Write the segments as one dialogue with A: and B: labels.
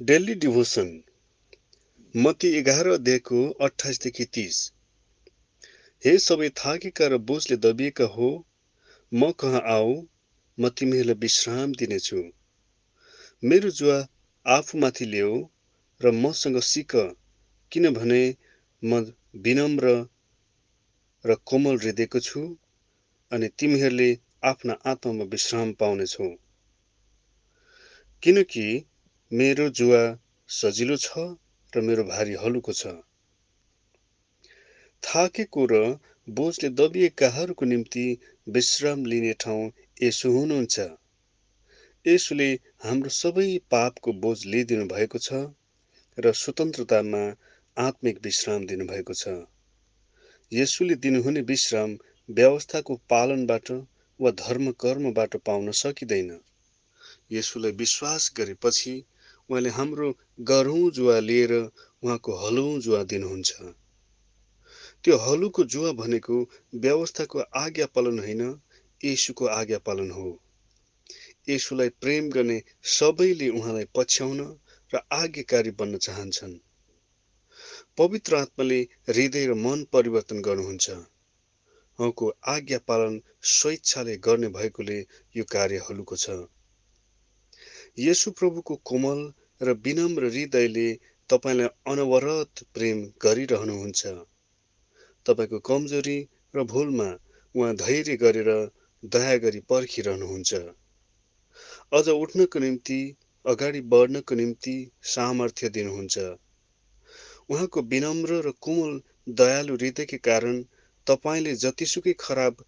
A: Daily devotion मती एघार अध्यायको अठाइसदेखि तिस। हे सबै थाकेका र बोझले दबिएका हो म कहाँ आऊ म तिमीहरूलाई विश्राम दिनेछु। मेरो जुवा आफूमाथि ल्याऊ र मसँग सिक किनभने म विनम्र र कोमल हृदयको छु अनि तिमीहरूले आफ्ना आत्मामा विश्राम पाउनेछौ। किनकि मेरो जुवा सजिलो छ र मेरो भारी हलुको छ। थाकेको र बोझले दबिएकाहरूको निम्ति विश्राम लिने ठाउँ यसो हुनुहुन्छ। यसुले हाम्रो सबै पापको बोझ लिइदिनु भएको छ र स्वतन्त्रतामा आत्मिक विश्राम दिनुभएको छ। यसुले दिनुहुने विश्राम व्यवस्थाको पालनबाट वा धर्म कर्मबाट पाउन सकिँदैन। यसुलाई विश्वास गरेपछि उहाँले हाम्रो गह्रौँ जुवा लिएर उहाँको हलौँ जुवा दिनुहुन्छ। त्यो हलुको जुवा भनेको व्यवस्थाको आज्ञा पालन होइन यसुको आज्ञा पालन हो। यसुलाई प्रेम गर्ने सबैले उहाँलाई पछ्याउन र आज्ञाकारी बन्न चाहन्छन्। पवित्र आत्माले हृदय र मन परिवर्तन गर्नुहुन्छ। उहाँको आज्ञा पालन स्वेच्छाले गर्ने भएकोले यो कार्य हलुको छ। यसु प्रभुको कोमल र विनम्र हृदयले तपाईँलाई अनवरत प्रेम गरिरहनुहुन्छ। तपाईँको कमजोरी र भुलमा उहाँ धैर्य गरेर दया गरी पर्खिरहनुहुन्छ। अझ उठ्नको निम्ति अगाडि बढ्नको निम्ति सामर्थ्य दिनुहुन्छ। उहाँको विनम्र र कोमल दयालु हृदयकै कारण तपाईँले जतिसुकै खराब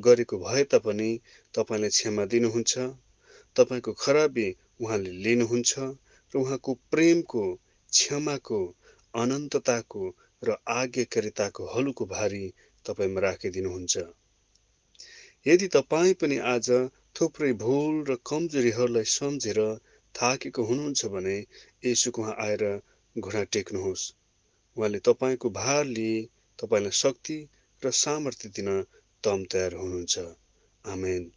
A: गरेको भए तापनि तपाईँले क्षमा दिनुहुन्छ। तपाईँको खराबी उहाँले लिनुहुन्छ। उहाँको प्रेमको क्षमाको अनन्तताको र आज्ञाकारिताको हलुको भारी तपाईँमा राखिदिनुहुन्छ। यदि तपाईँ पनि आज थुप्रै भुल र कमजोरीहरूलाई सम्झेर थाकेको हुनुहुन्छ भने यसुको उहाँ आएर घुँडा टेक्नुहोस्। उहाँले तपाईँको भार लिए तपाईँलाई शक्ति र सामर्थ्य दिन तम तयार हुनुहुन्छ। आमेन।